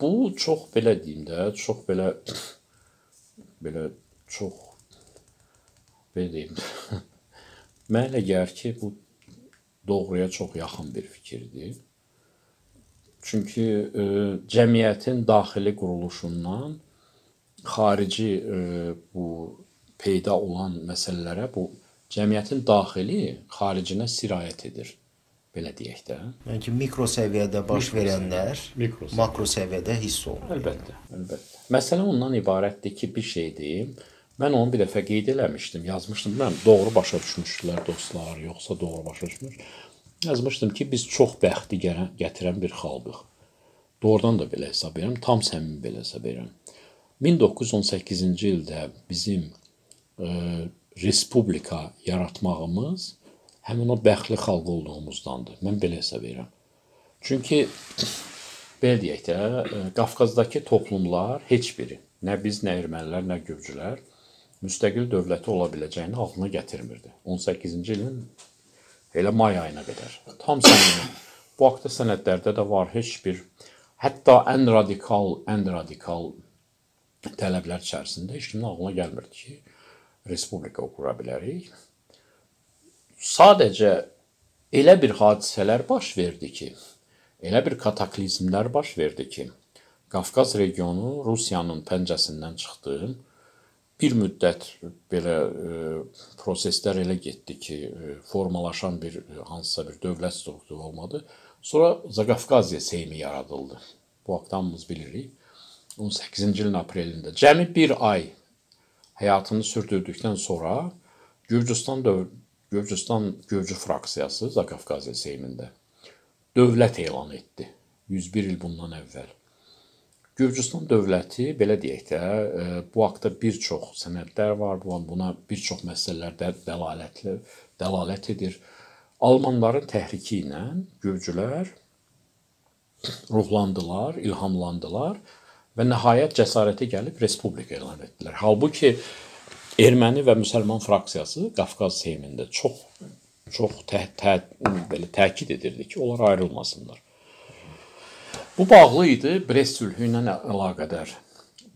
Bu çox belə deyim də, çox belə belə çox belə deyim. Mənə elə gəlir ki, bu doğruya çox yaxın bir fikirdir. Çünki e, cəmiyyətin daxili quruluşundan xarici e, bu peyda olan məsələlərə bu cəmiyyətin daxili xaricinə sirayət edir. Belə deyək də. Yəni ki, mikro səviyyədə baş mikro verənlər mikro səviyyədə. makro səviyyədə hiss olunur. Əlbəttə, əlbəttə. Məsələ ondan ibarətdir ki, bir şey deyim. Mən onu bir dəfə qeyd eləmişdim, yazmışdım. Mən doğru başa düşmüşdülər dostlar, yoxsa doğru başa düşmüş yazmışdım ki, biz çox bəxti gətirən bir xalqıq. Doğrudan da belə hesab edirəm, tam səmimi belə hesab edirəm. 1918-ci ildə bizim e, respublika yaratmağımız həmin o bəxtli xalq olduğumuzdandır. Mən belə hesab edirəm. Çünki belə deyək də, e, Qafqazdakı toplumlar heç biri, nə biz, nə ermənilər, nə gürcülər müstəqil dövləti ola biləcəyini ağlına gətirmirdi. 18-ci ilin Elə may ayına qədər. Tam səmimi. Bu haqda sənədlərdə də var heç bir hətta ən radikal, ən radikal tələblər içərisində heç kimin ağlına gəlmirdi ki, respublika qura bilərik. Sadəcə elə bir hadisələr baş verdi ki, elə bir kataklizmlər baş verdi ki, Qafqaz regionu Rusiyanın pəncəsindən çıxdı bir müddət belə e, proseslər elə getdi ki, e, formalaşan bir e, hansısa bir dövlət strukturu olmadı. Sonra Zaqafqaziya Seymi yaradıldı. Bu haqda hamımız bilirik. 18-ci ilin aprelində cəmi bir ay həyatını sürdürdükdən sonra Gürcüstan döv Gürcüstan Gürcü fraksiyası Zaqafqaziya Seymində dövlət elan etdi. 101 il bundan əvvəl. Gürcüstan dövləti belə deyək də, e, bu haqqda bir çox sənədlər var, buna bir çox məsələlər də dəlalətli dəlalət edir. Almanların təhriki ilə gürcülər ruhlandılar, ilhamlandılar və nəhayət cəsarətə gəlib respublika elan etdilər. Halbuki erməni və müsəlman fraksiyası Qafqaz Seymində çox çox tə, tə, belə təkid edirdi ki, onlar ayrılmasınlar. Bu bağlı idi Brest sülhü ilə əlaqədar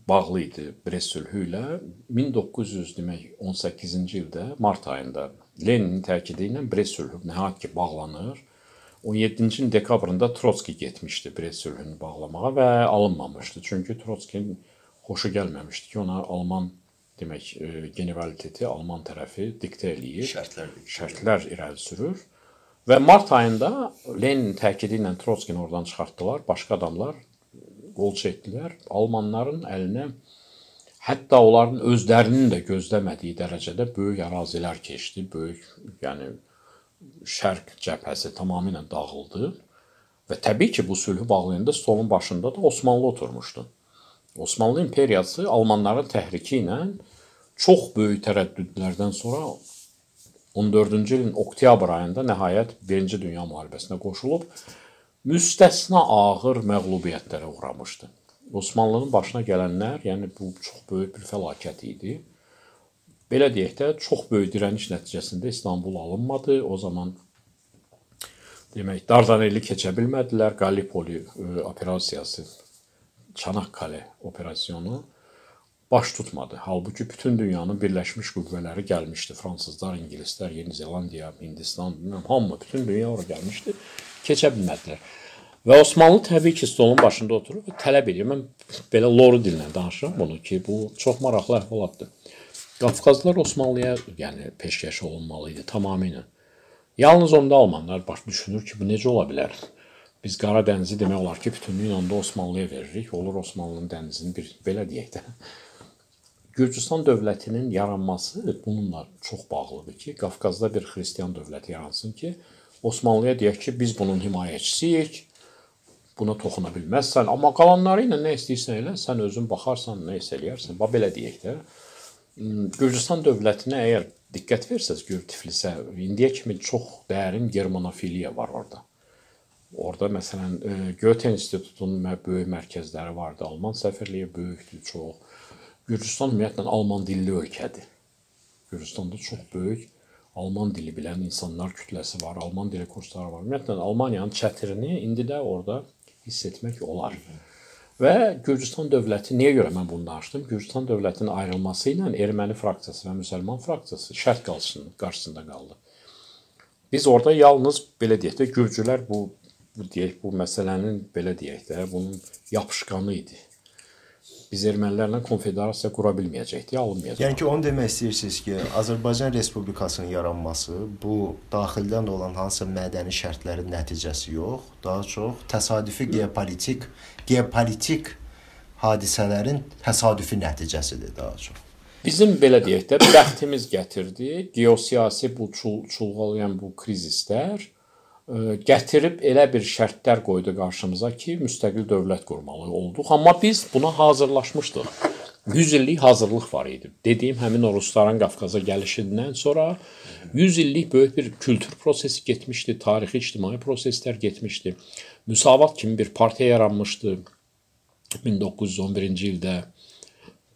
bağlı idi Brest sülhü ilə 1900 demək 18-ci ildə mart ayında Leninin təkidi ilə Brest sülhü nəhayət ki bağlanır. 17-ci ilin dekabrında Trotski getmişdi Brest sülhünü bağlamağa və alınmamışdı. Çünki Trotskinin xoşu gəlməmişdi ki, ona Alman demək e, generaliteti Alman tərəfi diktə eləyir. Şərtlər şərtlər irəli sürür. Və mart ayında Lenin təkidi ilə Trotskini oradan çıxartdılar. Başqa adamlar qol çəkdilər. Almanların əlinə hətta onların özlərinin də gözləmədiyi dərəcədə böyük ərazilər keçdi. Böyük, yəni şərq cəbhəsi tamamilə dağıldı. Və təbii ki, bu sülhü bağlayanda stolun başında da Osmanlı oturmuşdu. Osmanlı imperiyası Almanların təhriki ilə çox böyük tərəddüdlərdən sonra 14-cü ilin oktyabr ayında nəhayət 1-ci Dünya müharibəsinə qoşulub müstəsna ağır məğlubiyyətlərə uğramışdı. Osmanlının başına gələnlər, yəni bu çox böyük bir fəlakət idi. Belə deyək də, çox böyük dirəniş nəticəsində İstanbul alınmadı. O zaman demək Dardanelli keçə bilmədilər. Gallipoli e, operasiyası, Çanakkale operasyonu baş tutmadı. Halbuki bütün dünyanın birləşmiş qüvvələri gəlmişdi. Fransızlar, ingilislər, Yeni Zelandiya, Hindistan, bilmirəm, hamı, bütün dünya ora gəlmişdi. Keçə bilmədilər. Və Osmanlı təbii ki, stolun başında oturub tələb edir. Mən belə loru dillə danışıram bunu ki, bu çox maraqlı əhvalatdır. Qafqazlılar Osmanlıya, yəni peşkəş olunmalı idi tamamilə. Yalnız onda almanlar baş düşünür ki, bu necə ola bilər? Biz Qara dənizi demək olar ki, bütünlüklə də Osmanlıya veririk. Olur Osmanlının dənizini bir belə deyək də. Gürcüstan dövlətinin yaranması bununla çox bağlıdır ki, Qafqazda bir xristian dövləti yaransın ki, Osmanlıya deyək ki, biz bunun himayəçisiyik. Buna toxuna bilməzsən, amma qalanları ilə nə istəyirsən elə, sən özün baxarsan, nə isə eləyərsən. Bax belə deyək də. Gürcüstan dövlətinə əgər diqqət versəz Gür Tiflisə, indiyə kimi çox dərin germanofiliya var orada. Orada məsələn e, Goethe İnstitutunun böyük mərkəzləri vardı. Alman səfirliyi böyükdür, çox. Gürcüstan ümumiyyətlə alman dilli ölkədir. Gürcüstanda çox böyük alman dili bilən insanlar kütləsi var, alman dili kursları var. Ümumiyyətlə Almaniyanın çətirini indi də orada hiss etmək olar. Və Gürcüstan dövləti niyə görə mən bunu danışdım? Gürcüstan dövlətinin ayrılması ilə erməni fraksiyası və müsəlman fraksiyası şərt qarşısında, qarşısında qaldı. Biz orada yalnız belə deyək də gürcülər bu bu deyək bu məsələnin belə deyək də bunun yapışqanı idi. Biz ermənilərlə konfederasiya qura bilməyəcəkdik, alınmayacaqdı. Yəni ki, onu demək istəyirsiniz ki, Azərbaycan Respublikasının yaranması bu daxildən olan hansısa mədəni şərtlərin nəticəsi yox, daha çox təsadüfi geopolitik, geopolitik hadisələrin təsadüfi nəticəsidir daha çox. Bizim belə deyək də bəxtimiz gətirdi. Geosiyasi bu çul çulğalayan bu krizislər gətirib elə bir şərtlər qoydu qarşımıza ki, müstəqil dövlət qurmalı olduq. Amma biz buna hazırlaşmışdıq. 100 illik hazırlıq var idi. Dediyim həmin o rusların Qafqaza gəlişindən sonra 100 illik böyük bir kültür prosesi getmişdi, tarixi, ictimai proseslər getmişdi. Müsavat kimi bir partiya yaranmışdı 1911-ci ildə.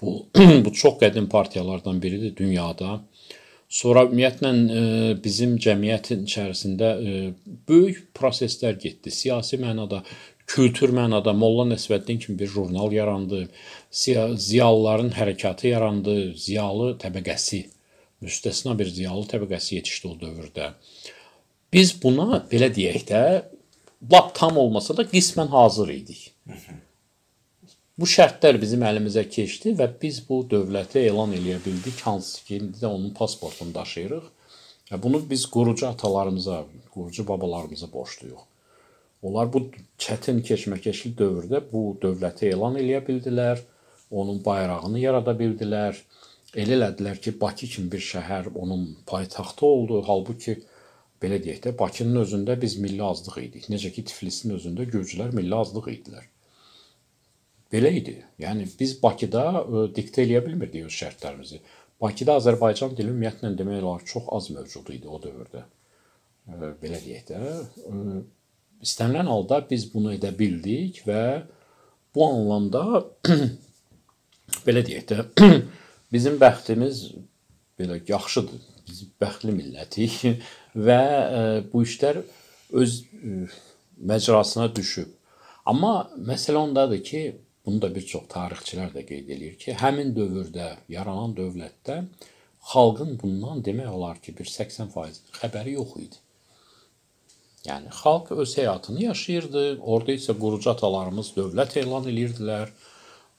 Bu bu çox qədim partiyalardan biridir dünyada. Sonra ümumiyyətlə e, bizim cəmiyyətin içərisində e, böyük proseslər getdi. Siyasi mənada, kültür mənada Molla Nəsrəddin kimi bir jurnal yarandı. Ziyalıların hərəkatı yarandı, ziyalı təbəqəsi, müstəsna bir ziyalı təbəqəsi yetişdi o dövrdə. Biz buna belə deyək də, lap tam olmasa da qismən hazır idik. Bu şərtlər bizim əlimizə keçdi və biz bu dövləti elan eləyə bildik, hansı ki, indi də onun pasportunu daşıyırıq. Bunu biz qurucu atalarımıza, qurucu babalarımıza borcluyuq. Onlar bu çətin keşməkeşli dövrdə bu dövləti elan eləyə bildilər, onun bayrağını yarada bildilər. Elə elədilər ki, Bakı kimi bir şəhər onun paytaxtı oldu. Halbuki belə deyək də, Bakının özündə biz milli azlıq idik. Necə ki, Tiflisin özündə gürcülər milli azlıq idilər. Belə idi. Yəni biz Bakıda ə, e, diktə eləyə bilmirdik öz şərtlərimizi. Bakıda Azərbaycan dili ümumiyyətlə demək olar çox az mövcud idi o dövrdə. Ə, e, belə deyək də, ə, e, istənilən halda biz bunu edə bildik və bu anlamda belə deyək də, bizim bəxtimiz belə yaxşıdır. Biz bəxtli millətik və ə, bu işlər öz ə, məcrasına düşüb. Amma məsələ ondadır ki, Bunu da bir çox tarixçilər də qeyd eləyir ki, həmin dövrdə yaranan dövlətdə xalqın bundan demək olar ki, bir 80% xəbəri yox idi. Yəni xalq öz həyatını yaşayırdı. Orada isə qurucu atalarımız dövlət elan edirdilər.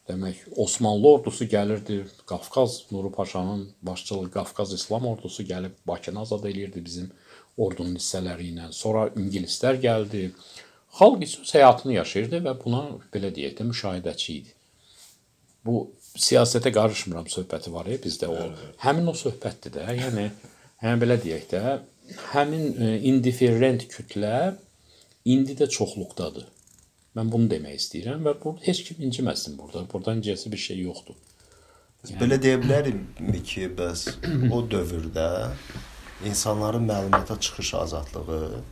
Demək, Osmanlı ordusu gəlirdi, Qafqaz Nuru Paşanın başçılığı Qafqaz İslam ordusu gəlib Bakını azad eləyirdi bizim ordunun hissələri ilə. Sonra ingilislər gəldi. Xalq isə öz həyatını yaşayırdı və buna belə deyək də müşahidəçi idi. Bu siyasətə qarışmıram söhbəti var ya bizdə o. Həmin o söhbətdir də. Yəni yəni belə deyək də, həmin e, indiferent kütlə indi də çoxluqdadır. Mən bunu demək istəyirəm və bu heç kim inciməsin burada. Burada incəsi bir şey yoxdur. Yəni, belə deyə bilərikmi ki, bəs o dövrdə insanların məlumata çıxış azadlığı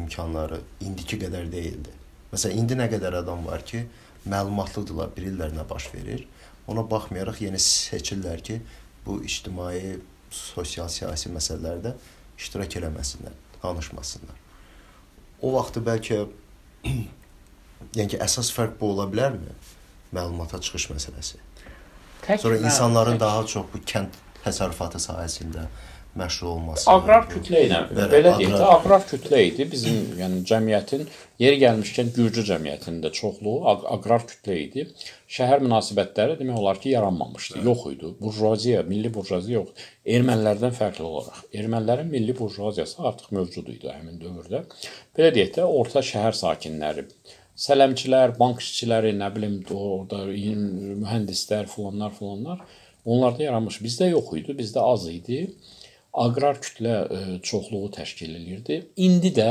imkanları indiki qədər deyildi. Məsələn, indi nə qədər adam var ki, məlumatlıdırlar, bilirlər nə baş verir. Ona baxmayaraq yenə seçirlər ki, bu ictimai, sosial, siyasi məsələlərdə iştirak eləməsinlər, danışmasınlar. O vaxtı bəlkə yəni ki, əsas fərq bu ola bilərmi? Məlumata çıxış məsələsi. Tək Sonra insanların tək. daha çox bu kənd təsərrüfatı sahəsində məşğul olması. Aqrar kütlə ilə belə deyək də, aqrar kütlə idi. Bizim yəni cəmiyyətin yeri gəlmişkən Gürcü cəmiyyətində çoxluğu aq- aqrar kütlə idi. Şəhər münasibətləri demək olar ki, yaranmamışdı, yox idi. Burjuaziya, milli burjuaziya yox. Ermənilərdən fərqli olaraq. Ermənilərin milli burjuaziyası artıq mövcud idi həmin dövrdə. Belə deyək də, orta şəhər sakinləri, sələmçilər, bank işçiləri, nə bilim, orada mühəndislər, filanlar, filanlar onlarda yaranmış. Bizdə yox idi, bizdə az idi aqrar kütlə ə, çoxluğu təşkil eləyirdi. İndi də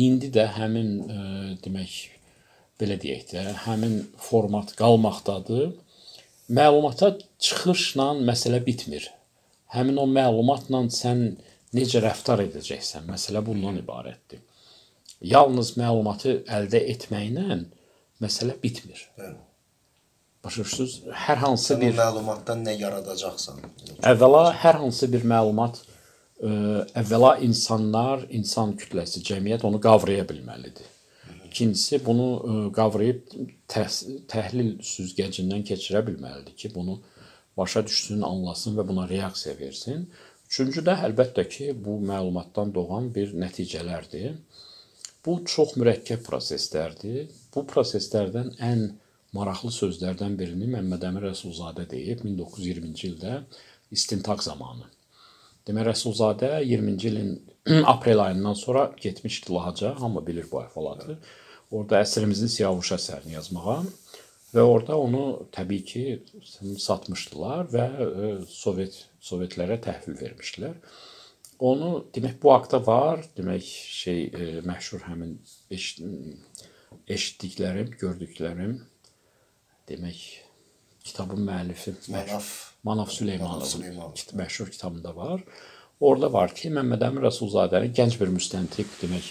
indi də həmin ə, demək belə deyək də, həmin format qalmaqdadır. Məlumata çıxışla məsələ bitmir. Həmin o məlumatla sən necə rəftar edəcəksən, məsələ bundan ibarətdir. Yalnız məlumatı əldə etməklə məsələ bitmir. Bəli. Başa düşürsüz? Hər hansı Sən bir məlumatdan nə yaradacaqsan? Əvvəla hər hansı bir məlumat ə, əvvəla insanlar, insan kütləsi, cəmiyyət onu qavraya bilməlidir. İkincisi bunu ə, qavrayıb təh təhlil süzgəcindən keçirə bilməlidir ki, bunu başa düşsün, anlasın və buna reaksiya versin. Üçüncü də əlbəttə ki, bu məlumatdan doğan bir nəticələrdir. Bu çox mürəkkəb proseslərdir. Bu proseslərdən ən maraqlı sözlərdən birini Məmməd Əmin Rəsulzadə deyib 1920-ci ildə istintaq zamanı. Demək Rəsulzadə 20-ci ilin aprel ayından sonra getmişdi Lahaca, hamı bilir bu əhvalatı. Orada əsrimizin Siyavuş əsərini yazmağa və orada onu təbii ki satmışdılar və e, Sovet Sovetlərə təhvil vermişdilər. Onu demək bu haqda var, demək şey e, məşhur həmin eşit, eşitdiklərim, gördüklərim demək kitabın müəllifi Manaf Manaf Süleymanov Manaf Süleymanov. kit- məşhur kitabında var. Orada var ki, Məmməd Əmin Rəsulzadəni gənc bir müstəntiq demək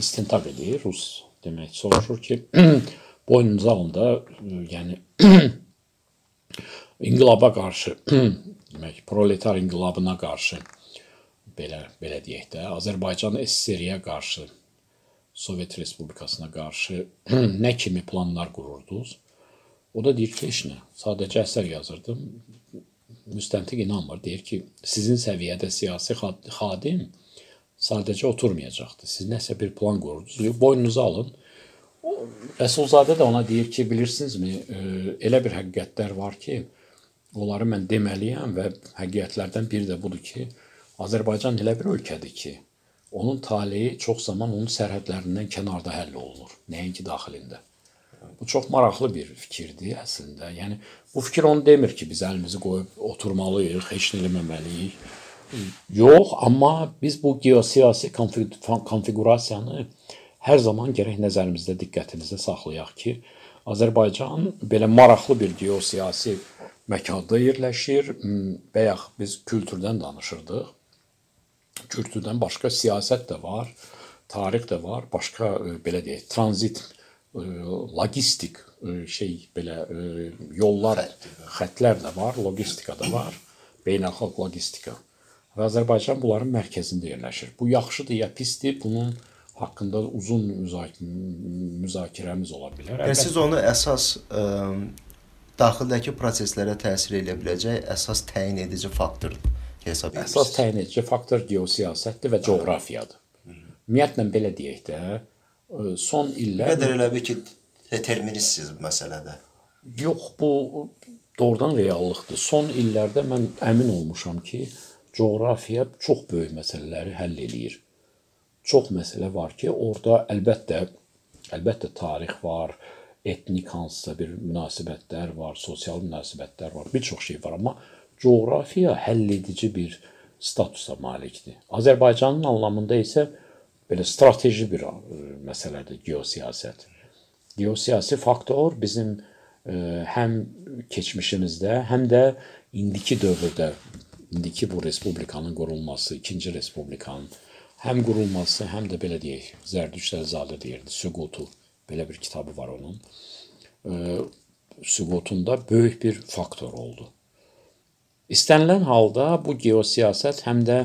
istintaq edir, rus demək soruşur ki, boynunuza alında e, yəni inqilaba qarşı demək proletar inqilabına qarşı belə belə deyək də Azərbaycan SSR-yə qarşı Sovet Respublikasına qarşı nə kimi planlar qururdunuz? O da deyir ki, heç nə. Sadəcə əsər yazırdım. Müstəntiq inanmır. Deyir ki, sizin səviyyədə siyasi xad- xadim sadəcə oturmayacaqdı. Siz nəsə bir plan qururdunuz. Boynunuza alın. O Rəsulzadə də ona deyir ki, bilirsinizmi, e, elə bir həqiqətlər var ki, onları mən deməliyəm və həqiqətlərdən biri də budur ki, Azərbaycan elə bir ölkədir ki, onun taleyi çox zaman onun sərhədlərindən kənarda həll olunur, nəinki daxilində. Bu çox maraqlı bir fikirdir əslində. Yəni bu fikir onu demir ki, biz əlimizi qoyub oturmalıyıq, heç nə eləməməliyik. Yox, amma biz bu geosiyasi konfig- konfiqurasiyanı hər zaman gərək nəzərimizdə, diqqətimizdə saxlayaq ki, Azərbaycan belə maraqlı bir geosiyasi məkanda yerləşir. Bayaq biz kültürdən danışırdıq. Kültürdən başqa siyasət də var, tarix də var, başqa e, belə deyək, tranzit, logistik e, şey belə e, yollar, xəttlər də var, logistika da var, beynəlxalq logistika. Və Azərbaycan bunların mərkəzində yerləşir. Bu yaxşıdır ya pisdir? Bunun haqqında uzun müzak müzakirəmiz ola bilər. Yəni siz onu əsas ə, daxildəki proseslərə təsir edə biləcək əsas təyin edici faktor hesab edirsiniz. Əsas təyin edici faktor geosiyasətdir və coğrafiyadır. Ümumiyyətlə belə deyək də, e, son illər Qədər elə bir ki, deterministsiz bu məsələdə. yox bu doğrudan reallıqdır. Son illərdə mən əmin olmuşam ki, coğrafiya çox böyük məsələləri həll eləyir. Çox məsələ var ki, orada əlbəttə əlbəttə tarix var, etnik hansısa bir münasibətlər var, sosial münasibətlər var, bir çox şey var, amma coğrafiya həll edici bir statusa malikdir. Azərbaycanın anlamında isə belə strateji bir ə, məsələdir geosiyasət. Geosiyasi faktor bizim ə, həm keçmişimizdə, həm də indiki dövrdə, indiki bu respublikanın qurulması, ikinci respublikanın həm qurulması, həm də belə deyək, Zərdüşt Əlizadə deyirdi, Süqutu belə bir kitabı var onun. Ə, Süqutunda böyük bir faktor oldu. İstənilən halda bu geosiyasət həm də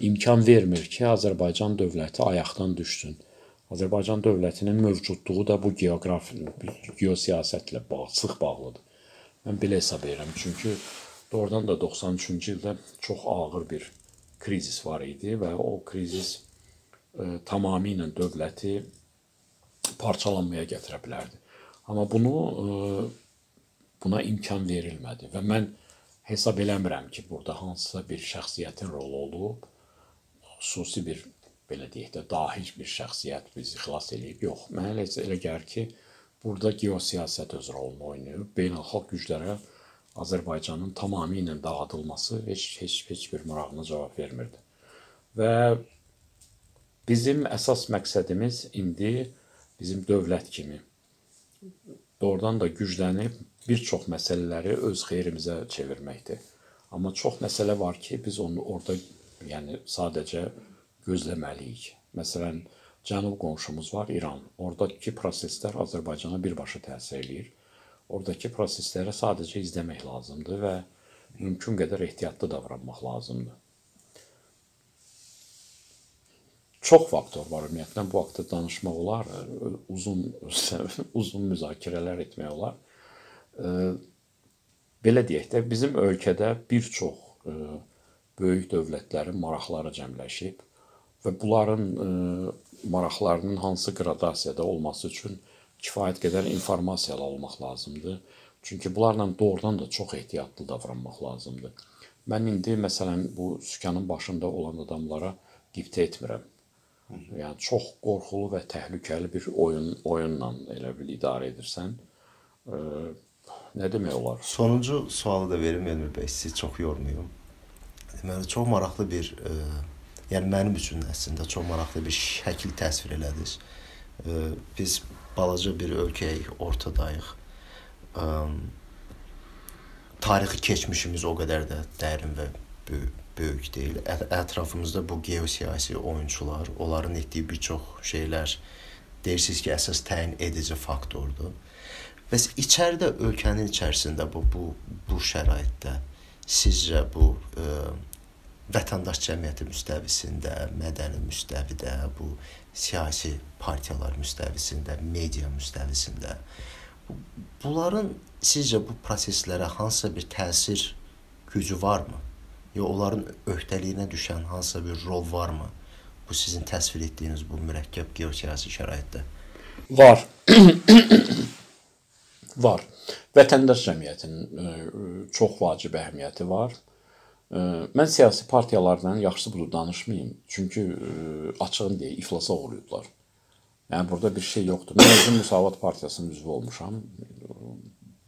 imkan vermir ki, Azərbaycan dövləti ayaqdan düşsün. Azərbaycan dövlətinin mövcudluğu da bu geoqrafi geosiyasətlə bağ, sıx bağlıdır. Mən belə hesab edirəm, çünki doğrudan da 93-cü ildə çox ağır bir krizis var idi və o krizis ə, tamamilə dövləti parçalanmaya gətirə bilərdi. Amma bunu ə, buna imkan verilmədi və mən hesab eləmirəm ki, burada hansısa bir şəxsiyyətin rolu olub, xüsusi bir belə deyək də dahi bir şəxsiyyət bizi xilas eləyib. Yox, mənə elə, elə gəlir ki, burada geosiyasət öz rolunu oynayıb. Beynəlxalq güclərə Azərbaycanın tamamilə dağıdılması heç heç heç bir marağına cavab vermirdi. Və bizim əsas məqsədimiz indi bizim dövlət kimi doğrudan da güclənib bir çox məsələləri öz xeyrimizə çevirməkdir. Amma çox məsələ var ki, biz onu orada yəni sadəcə gözləməliyik. Məsələn, cənub qonşumuz var İran. Oradakı proseslər Azərbaycana birbaşa təsir eləyir. Oradakı prosesləri sadəcə izləmək lazımdır və mümkün qədər ehtiyatlı davranmaq lazımdır. Çox faktor var ümumiyyətlə bu haqqda danışmaq olar, uzun uzun müzakirələr etmək olar. Belə deyək də, bizim ölkədə bir çox böyük dövlətlərin maraqları cəmləşib və bunların maraqlarının hansı qradasiyada olması üçün kifayət qədər informasiyalı olmaq lazımdır. Çünki bunlarla doğrudan da çox ehtiyatlı davranmaq lazımdır. Mən indi məsələn bu sükanın başında olan adamlara qibtə etmirəm. Yəni çox qorxulu və təhlükəli bir oyun oyunla elə bil idarə edirsən. E, nə demək olar? Sonuncu sualı da verim Elmir bəy, sizi çox yormayım. Deməli çox maraqlı bir e, yəni mənim üçün əslində çox maraqlı bir şəkil təsvir elədiniz. E, biz balaca bir ölkəyik, ortadayıq. Ə, tarixi keçmişimiz o qədər də dərin və böyük deyil. Ətrafımızda bu geosiyasi oyunçular, onların etdiyi bir çox şeylər deyirsiniz ki, əsas təyin edici faktordur. Bəs içəridə ölkənin içərisində bu bu bu şəraitdə sizcə bu ə, vətəndaş cəmiyyəti müstəvisində, mədəni müstəvidə, bu siyasi partiyalar müstəvisində, media müstəvisində bunların sizcə bu proseslərə hansısa bir təsir gücü varmı? Ya onların öhdəliyinə düşən hansısa bir rol varmı? Bu sizin təsvir etdiyiniz bu mürəkkəb geosiyasi şəraitdə. Var. var. Vətəndaş cəmiyyətinin e, çox vacib əhəmiyyəti var. Mən siyasi partiyalardan yaxşısı budur danışmayım. Çünki açığın deyə iflasa uğrayıblar. Yəni burada bir şey yoxdur. Mən özüm Müsavat Partiyasının üzvü olmuşam.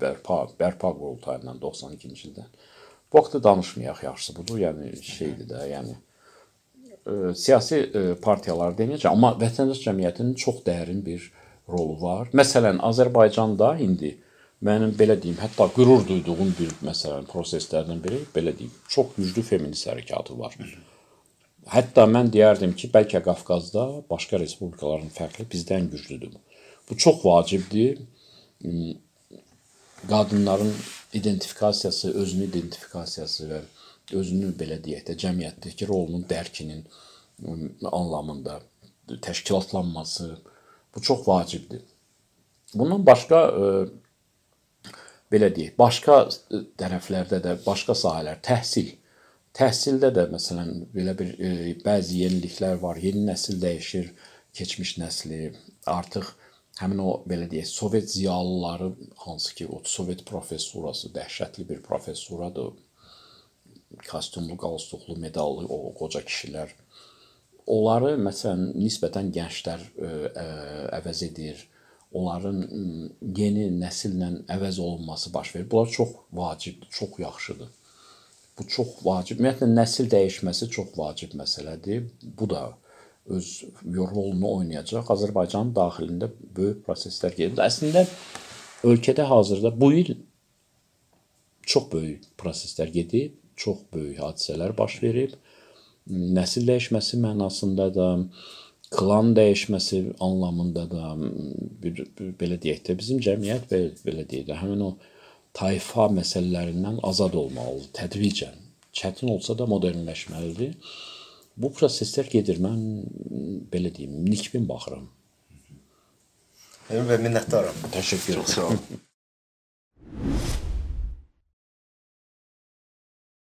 Bərpa, bərpa qurultayından 92-ci ildən. Bu haqda danışmayaq yaxşısı budur. Yəni şeydir də, yəni ə, siyasi ə, partiyalar deməyəcəm, amma vətəndaş cəmiyyətinin çox dərin bir rolu var. Məsələn, Azərbaycanda indi mənim belə deyim, hətta qürur duyduğum bir məsələn proseslərdən biri belə deyim, çox güclü feminist hərəkatı var. Hətta mən deyərdim ki, bəlkə Qafqazda başqa respublikaların fərqli bizdən güclüdür. Bu çox vacibdir. Qadınların identifikasiyası, özünü identifikasiyası və özünü belə deyək də cəmiyyətdəki rolunun dərkinin anlamında təşkilatlanması bu çox vacibdir. Bundan başqa belə deyək, başqa e, tərəflərdə də, başqa sahələr, təhsil. Təhsildə də məsələn belə bir e, bəzi yeniliklər var. Yeni nəsil dəyişir, keçmiş nəsli artıq həmin o belə deyək, Sovet ziyalıları hansı ki, o Sovet professorası dəhşətli bir professoradır. Kostyumlu, qalstuklu, medallı o qoca kişilər. Onları məsələn nisbətən gənclər ə, e, ə, əvəz edir onların yeni nəsillə əvəz olunması baş verir. Bunlar çox vacibdir, çox yaxşıdır. Bu çox vacib. Ümumiyyətlə nəsil dəyişməsi çox vacib məsələdir. Bu da öz rolunu oynayacaq. Azərbaycanın daxilində böyük proseslər gedir. Əslində ölkədə hazırda bu il çox böyük proseslər gedib, çox böyük hadisələr baş verib. Nəsil dəyişməsi mənasında da klan dəyişməsi anlamında da bir, bir belə deyək də bizim cəmiyyət belə, belə deyək də həmin o tayfa məsələlərindən azad olmalıdır tədricən. Çətin olsa da modernləşməlidir. Bu proseslər gedir. Mən belə deyim, nikbin baxıram. Və minnətdaram. Təşəkkür edirəm.